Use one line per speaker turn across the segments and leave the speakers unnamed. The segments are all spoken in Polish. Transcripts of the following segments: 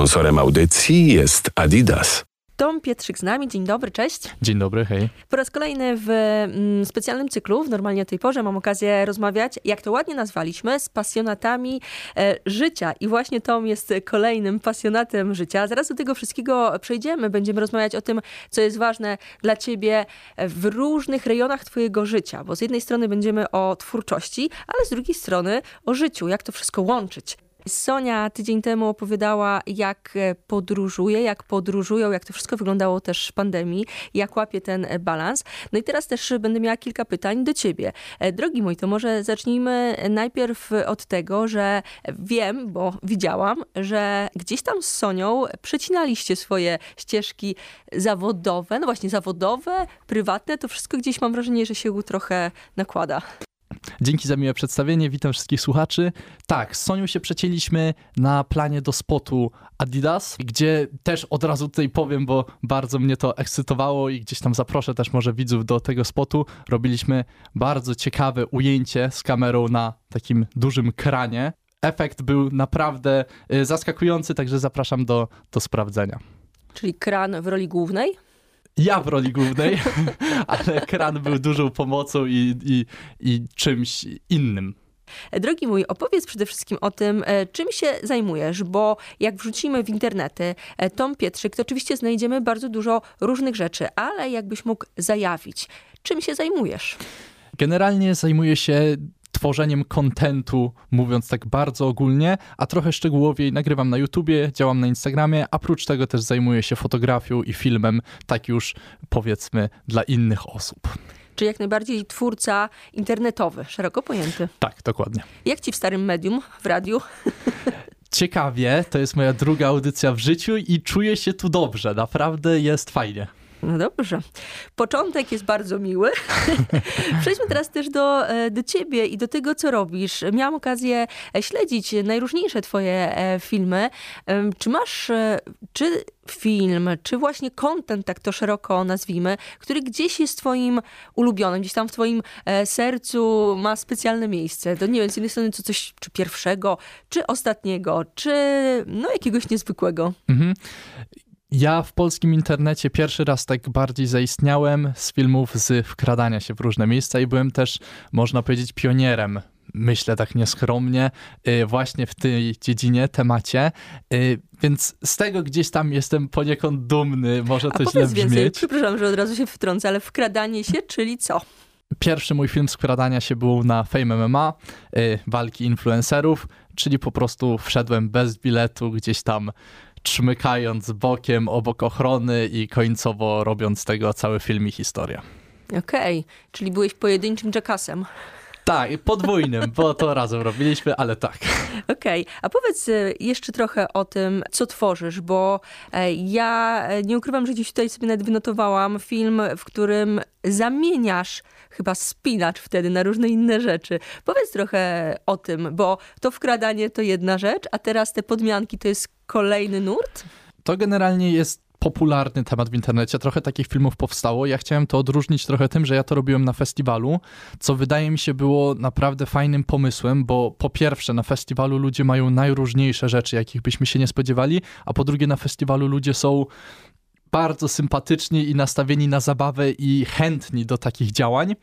Sponsorem audycji jest Adidas.
Tom Pietrzyk z nami. Dzień dobry, cześć.
Dzień dobry, hej.
Po raz kolejny w mm, specjalnym cyklu, w normalnie o tej porze, mam okazję rozmawiać, jak to ładnie nazwaliśmy, z pasjonatami e, życia. I właśnie Tom jest kolejnym pasjonatem życia. Zaraz do tego wszystkiego przejdziemy. Będziemy rozmawiać o tym, co jest ważne dla ciebie w różnych rejonach twojego życia. Bo z jednej strony będziemy o twórczości, ale z drugiej strony o życiu. Jak to wszystko łączyć. Sonia tydzień temu opowiadała, jak e, podróżuje, jak podróżują, jak to wszystko wyglądało też w pandemii, jak łapie ten e, balans. No i teraz też będę miała kilka pytań do ciebie. E, drogi mój, to może zacznijmy najpierw od tego, że wiem, bo widziałam, że gdzieś tam z Sonią przecinaliście swoje ścieżki zawodowe, no właśnie zawodowe, prywatne, to wszystko gdzieś mam wrażenie, że się trochę nakłada.
Dzięki za miłe przedstawienie, witam wszystkich słuchaczy. Tak, z Sonią się przecięliśmy na planie do spotu Adidas, gdzie też od razu tutaj powiem, bo bardzo mnie to ekscytowało i gdzieś tam zaproszę też może widzów do tego spotu. Robiliśmy bardzo ciekawe ujęcie z kamerą na takim dużym kranie. Efekt był naprawdę y, zaskakujący, także zapraszam do, do sprawdzenia.
Czyli kran w roli głównej?
Ja w roli głównej, ale kran był dużą pomocą i, i, i czymś innym.
Drogi mój, opowiedz przede wszystkim o tym, e, czym się zajmujesz, bo jak wrzucimy w internety e, Tom Pietrzyk, to oczywiście znajdziemy bardzo dużo różnych rzeczy, ale jakbyś mógł zajawić, czym się zajmujesz?
Generalnie zajmuję się tworzeniem kontentu, mówiąc tak bardzo ogólnie, a trochę szczegółowiej nagrywam na YouTubie, działam na Instagramie, a prócz tego też zajmuję się fotografią i filmem, tak już powiedzmy dla innych osób.
Czy jak najbardziej twórca internetowy, szeroko pojęty.
Tak, dokładnie.
Jak ci w starym medium, w radiu?
Ciekawie, to jest moja druga audycja w życiu i czuję się tu dobrze, naprawdę jest fajnie.
No dobrze. Początek jest bardzo miły. Przejdźmy teraz też do, e, do ciebie i do tego, co robisz. Miałam okazję e, śledzić najróżniejsze twoje e, filmy. Czy masz, czy film, czy właśnie content, tak to szeroko nazwijmy, który gdzieś jest twoim ulubionym, gdzieś tam w twoim sercu ma specjalne miejsce. To nie wiem, z jednej strony to coś, czy pierwszego, czy ostatniego, czy no jakiegoś niezwykłego. Mhm.
Ja w polskim internecie pierwszy raz tak bardziej zaistniałem z filmów z wkradania się w różne miejsca i byłem też, można powiedzieć, pionierem myślę tak nieskromnie, y, właśnie w tej dziedzinie, temacie. Y, więc z tego gdzieś tam jestem poniekąd dumny, może to A źle brzmieć. Więcej.
Przepraszam, że od razu się wtrącę, ale wkradanie się, czyli co?
Pierwszy mój film skradania się był na Fame MMA, y, walki influencerów, czyli po prostu wszedłem bez biletu gdzieś tam czmykając bokiem obok ochrony i końcowo robiąc tego cały film i historię.
Okej, okay. czyli byłeś pojedynczym Jackassem.
Tak, podwójnym, bo to razem robiliśmy, ale tak.
Okej, okay. a powiedz e, jeszcze trochę o tym, co tworzysz, bo e, ja e, nie ukrywam, że gdzieś tutaj sobie nawet wynotowałam film, w którym zamieniasz chyba spinacz wtedy na różne inne rzeczy. Powiedz trochę o tym, bo to wkradanie to jedna rzecz, a teraz te podmianki to jest kolejny nurt?
To generalnie jest popularny temat w internecie. Trochę takich filmów powstało. Ja chciałem to odróżnić trochę tym, że ja to robiłem na festiwalu, co wydaje mi się było naprawdę fajnym pomysłem, bo po pierwsze na festiwalu ludzie mają najróżniejsze rzeczy, jakich byśmy się nie spodziewali, a po drugie na festiwalu ludzie są bardzo sympatyczni i nastawieni na zabawę i chętni do takich działań.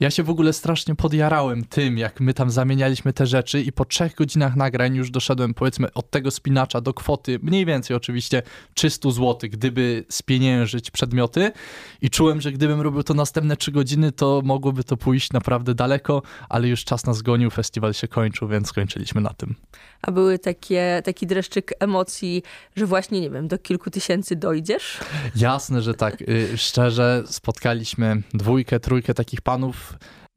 Ja się w ogóle strasznie podjarałem tym, jak my tam zamienialiśmy te rzeczy i po trzech godzinach nagrań już doszedłem powiedzmy od tego spinacza do kwoty, mniej więcej oczywiście 300 zł, gdyby spieniężyć przedmioty i czułem, że gdybym robił to następne trzy godziny, to mogłoby to pójść naprawdę daleko, ale już czas nas gonił, festiwal się kończył, więc skończyliśmy na tym.
A były takie, taki dreszczyk emocji, że właśnie, nie wiem, do kilku tysięcy dojdziesz?
Jasne, że tak. Y, szczerze, spotkaliśmy dwójkę, trójkę takich panów,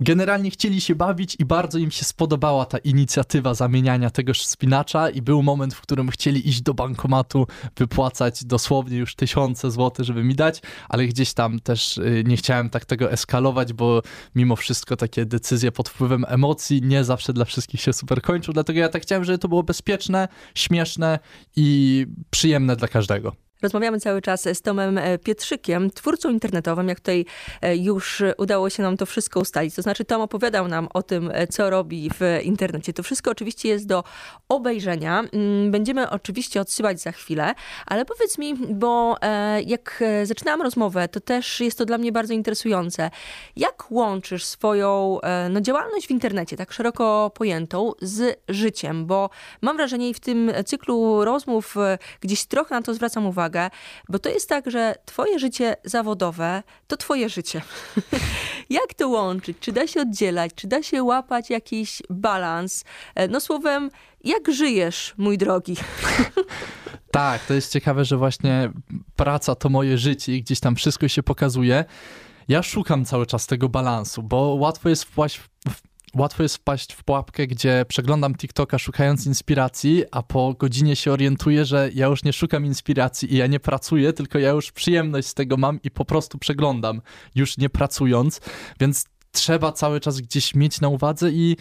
Generalnie chcieli się bawić i bardzo im się spodobała ta inicjatywa zamieniania tegoż spinacza i był moment, w którym chcieli iść do bankomatu, wypłacać dosłownie już tysiące złotych, żeby mi dać, ale gdzieś tam też y, nie chciałem tak tego eskalować, bo mimo wszystko takie decyzje pod wpływem emocji nie zawsze dla wszystkich się super kończą, dlatego ja tak chciałem, żeby to było bezpieczne, śmieszne i przyjemne dla każdego.
Rozmawiamy cały czas z Tomem e, Pietrzykiem, twórcą internetowym, jak tutaj e, już udało się nam to wszystko ustalić. To znaczy Tom opowiadał nam o tym, e, co robi w internecie. To wszystko oczywiście jest do obejrzenia. Mm, będziemy oczywiście odsyłać za chwilę, ale powiedz mi, bo jak zaczynałam rozmowę, to też jest to dla mnie bardzo interesujące. Jak łączysz swoją no, działalność w internecie, tak szeroko pojętą, z życiem? Bo mam wrażenie i w tym cyklu rozmów gdzieś trochę na to zwracam uwagę, uwagę, bo to jest tak, że twoje życie zawodowe to twoje życie. Jak to łączyć? Czy da się oddzielać? Czy da się łapać jakiś balans? E, no słowem, jak żyjesz, mój drogi?
Tak, to jest ciekawe, że właśnie praca to moje życie i gdzieś tam wszystko się pokazuje. Ja szukam cały czas tego balansu, bo łatwo jest wpaść w, łatwo jest wpaść w pułapkę, gdzie przeglądam TikToka szukając inspiracji, a po godzinie się orientuję, że ja już nie szukam inspiracji i ja nie pracuję, tylko ja już przyjemność z tego mam i po prostu przeglądam, już nie pracując, więc trzeba cały czas gdzieś mieć na uwadze i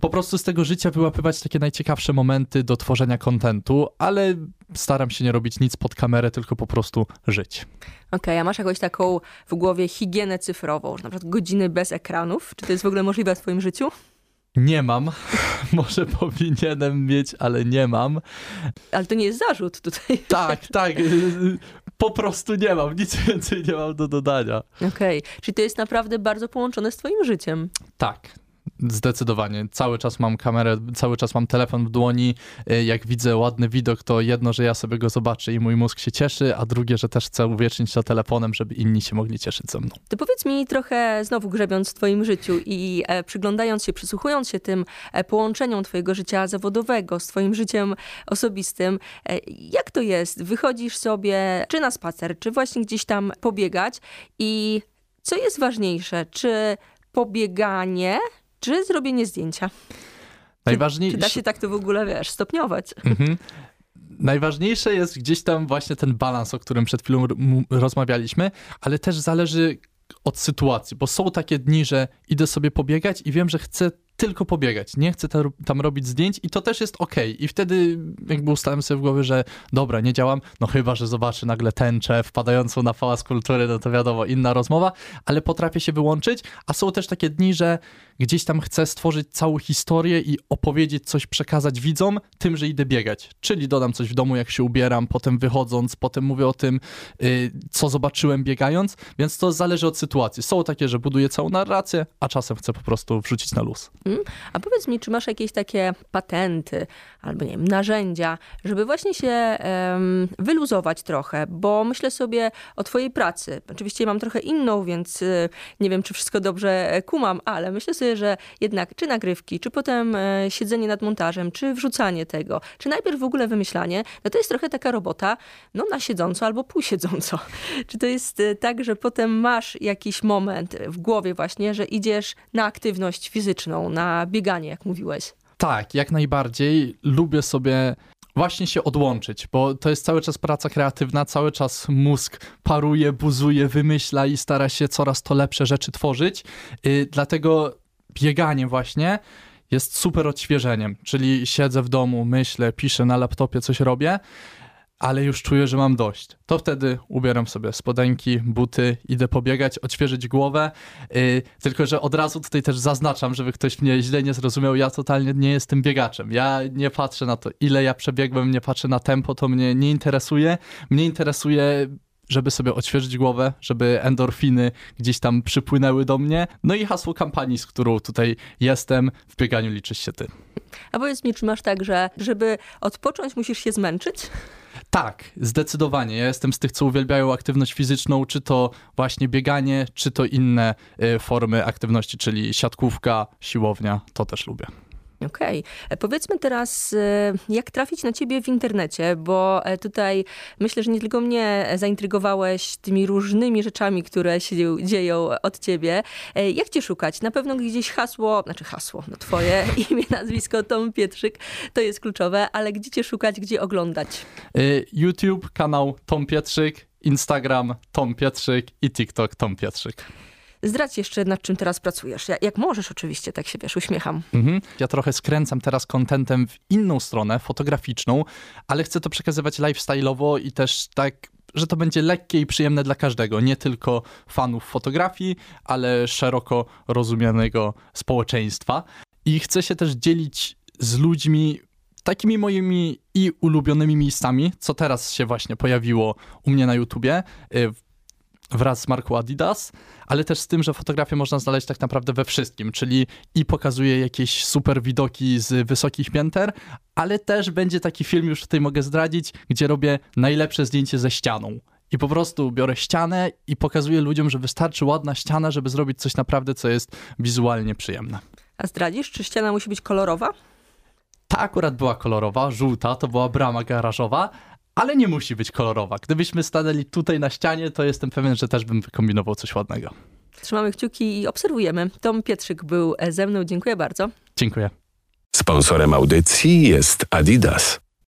po prostu z tego życia wyłapywać takie najciekawsze momenty do tworzenia kontentu, ale staram się nie robić nic pod kamerę, tylko po prostu żyć.
Okej, okay, a masz jakąś taką w głowie higienę cyfrową, na przykład godziny bez ekranów? Czy to jest w ogóle możliwe w twoim życiu?
Nie mam. Może powinienem mieć, ale nie mam.
Ale to nie jest zarzut tutaj.
Tak, tak. Po prostu nie mam. Nic więcej nie mam do dodania.
Okej. Okay. Czyli to jest naprawdę bardzo połączone z twoim życiem.
Tak, Zdecydowanie. Cały czas mam kamerę, cały czas mam telefon w dłoni. Y, jak widzę ładny widok, to jedno, że ja sobie go zobaczę i mój mózg się cieszy, a drugie, że też chcę uwiecznić to telefonem, żeby inni się mogli cieszyć ze mną.
To powiedz mi trochę, znowu grzebiąc w twoim życiu i e, przyglądając się, przysłuchując się tym e, połączeniom twojego życia zawodowego z twoim życiem osobistym, e, jak to jest? Wychodzisz sobie czy na spacer, czy właśnie gdzieś tam pobiegać i co jest ważniejsze? Czy pobieganie, czy zrobienie zdjęcia. Najważniejsze. Czy, czy da się tak to w ogóle, wiesz, stopniować? Mhm.
Najważniejsze jest gdzieś tam właśnie ten balans, o którym przed chwilą rozmawialiśmy, ale też zależy od sytuacji, bo są takie dni, że idę sobie pobiegać i wiem, że chcę tylko pobiegać, nie chcę tam robić zdjęć i to też jest ok. I wtedy jakby ustałem sobie w głowie, że dobra, nie działam, no chyba, że zobaczę nagle tęczę wpadającą na pałac kultury, no to wiadomo, inna rozmowa, ale potrafię się wyłączyć, a są też takie dni, że gdzieś tam chcę stworzyć całą historię i opowiedzieć coś, przekazać widzom tym, że idę biegać. Czyli dodam coś w domu, jak się ubieram, potem wychodząc, potem mówię o tym, yy, co zobaczyłem biegając, więc to zależy od sytuacji. Są takie, że buduję całą narrację, a czasem chcę po prostu wrzucić na luz.
Mm. A powiedz mi, czy masz jakieś takie patenty albo nie wiem, narzędzia, żeby właśnie się wyluzować trochę, bo myślę sobie o twojej pracy. Oczywiście mam trochę inną, więc y, nie wiem, czy wszystko dobrze kumam, ale myślę sobie, że jednak czy nagrywki, czy potem e, siedzenie nad montażem, czy wrzucanie tego, czy najpierw w ogóle wymyślanie, no to jest trochę taka robota, no na siedząco albo półsiedząco. Czy to jest e, tak, że potem masz jakiś moment w głowie właśnie, że idziesz na aktywność fizyczną, na bieganie, jak mówiłeś?
Tak, jak najbardziej. Lubię sobie właśnie się odłączyć, bo to jest cały czas praca kreatywna, cały czas mózg paruje, buzuje, wymyśla i stara się coraz to lepsze rzeczy tworzyć. Yy, dlatego bieganie właśnie jest super odświeżeniem, czyli siedzę w domu, myślę, piszę na laptopie, coś robię, ale już czuję, że mam dość. To wtedy ubieram sobie spodenki, buty, idę pobiegać, odświeżyć głowę. Yy, tylko, że od razu tutaj też zaznaczam, żeby ktoś mnie źle nie zrozumiał, ja totalnie nie jestem biegaczem. Ja nie patrzę na to, ile ja przebiegłem, nie patrzę na tempo, to mnie nie interesuje. Mnie interesuje żeby sobie odświeżyć głowę, żeby endorfiny gdzieś tam przypłynęły do mnie. No i hasło kampanii, z którą tutaj jestem, w bieganiu liczysz się ty.
A powiedz mi, czy masz tak, że żeby odpocząć, musisz się zmęczyć?
Tak, zdecydowanie. Ja jestem z tych, co uwielbiają aktywność fizyczną, czy to właśnie bieganie, czy to inne y, formy aktywności, czyli siatkówka, siłownia, to też lubię.
Okej. Okay. E, powiedzmy teraz, e, jak trafić na ciebie w internecie, bo e, tutaj myślę, że nie tylko mnie zaintrygowałeś tymi różnymi rzeczami, które się dzieją od ciebie. Jak cię szukać? Na pewno gdzieś hasło, znaczy hasło, no twoje imię, nazwisko Tom Pietrzyk, to jest kluczowe, ale gdzie cię szukać, gdzie oglądać?
YouTube, kanał Tom Pietrzyk, Instagram Tom Pietrzyk i TikTok Tom Pietrzyk.
Zdradź jeszcze, nad czym teraz pracujesz. Jak możesz oczywiście, tak się wiesz, uśmiecham.
Mhm. Ja trochę skręcam teraz kontentem w inną stronę, fotograficzną, ale chcę to przekazywać lifestyle'owo i też tak że to będzie lekkie i przyjemne dla każdego, nie tylko fanów fotografii, ale szeroko rozumianego społeczeństwa. I chcę się też dzielić z ludźmi takimi moimi i ulubionymi miejscami, co teraz się właśnie pojawiło u mnie na YouTubie, y, wraz z marką Adidas, ale też z tym, że fotografię można znaleźć tak naprawdę we wszystkim, czyli i pokazuje jakieś super widoki z wysokich pięter, ale też będzie taki film, już tutaj mogę zdradzić, gdzie robię najlepsze zdjęcie ze ścianą. I po prostu biorę ścianę i pokazuję ludziom, że wystarczy ładna ściana, żeby zrobić coś naprawdę, co jest wizualnie przyjemne.
A zdradzisz, czy ściana musi być kolorowa?
Ta akurat była kolorowa, żółta, to była brama garażowa, ale nie musi być kolorowa. Gdybyśmy stanęli tutaj na ścianie, to jestem pewien, że też bym wykombinował coś ładnego.
Trzymamy kciuki i obserwujemy. Tom Pietrzyk był ze mną. Dziękuję bardzo.
Dziękuję.
Sponsorem audycji jest Adidas.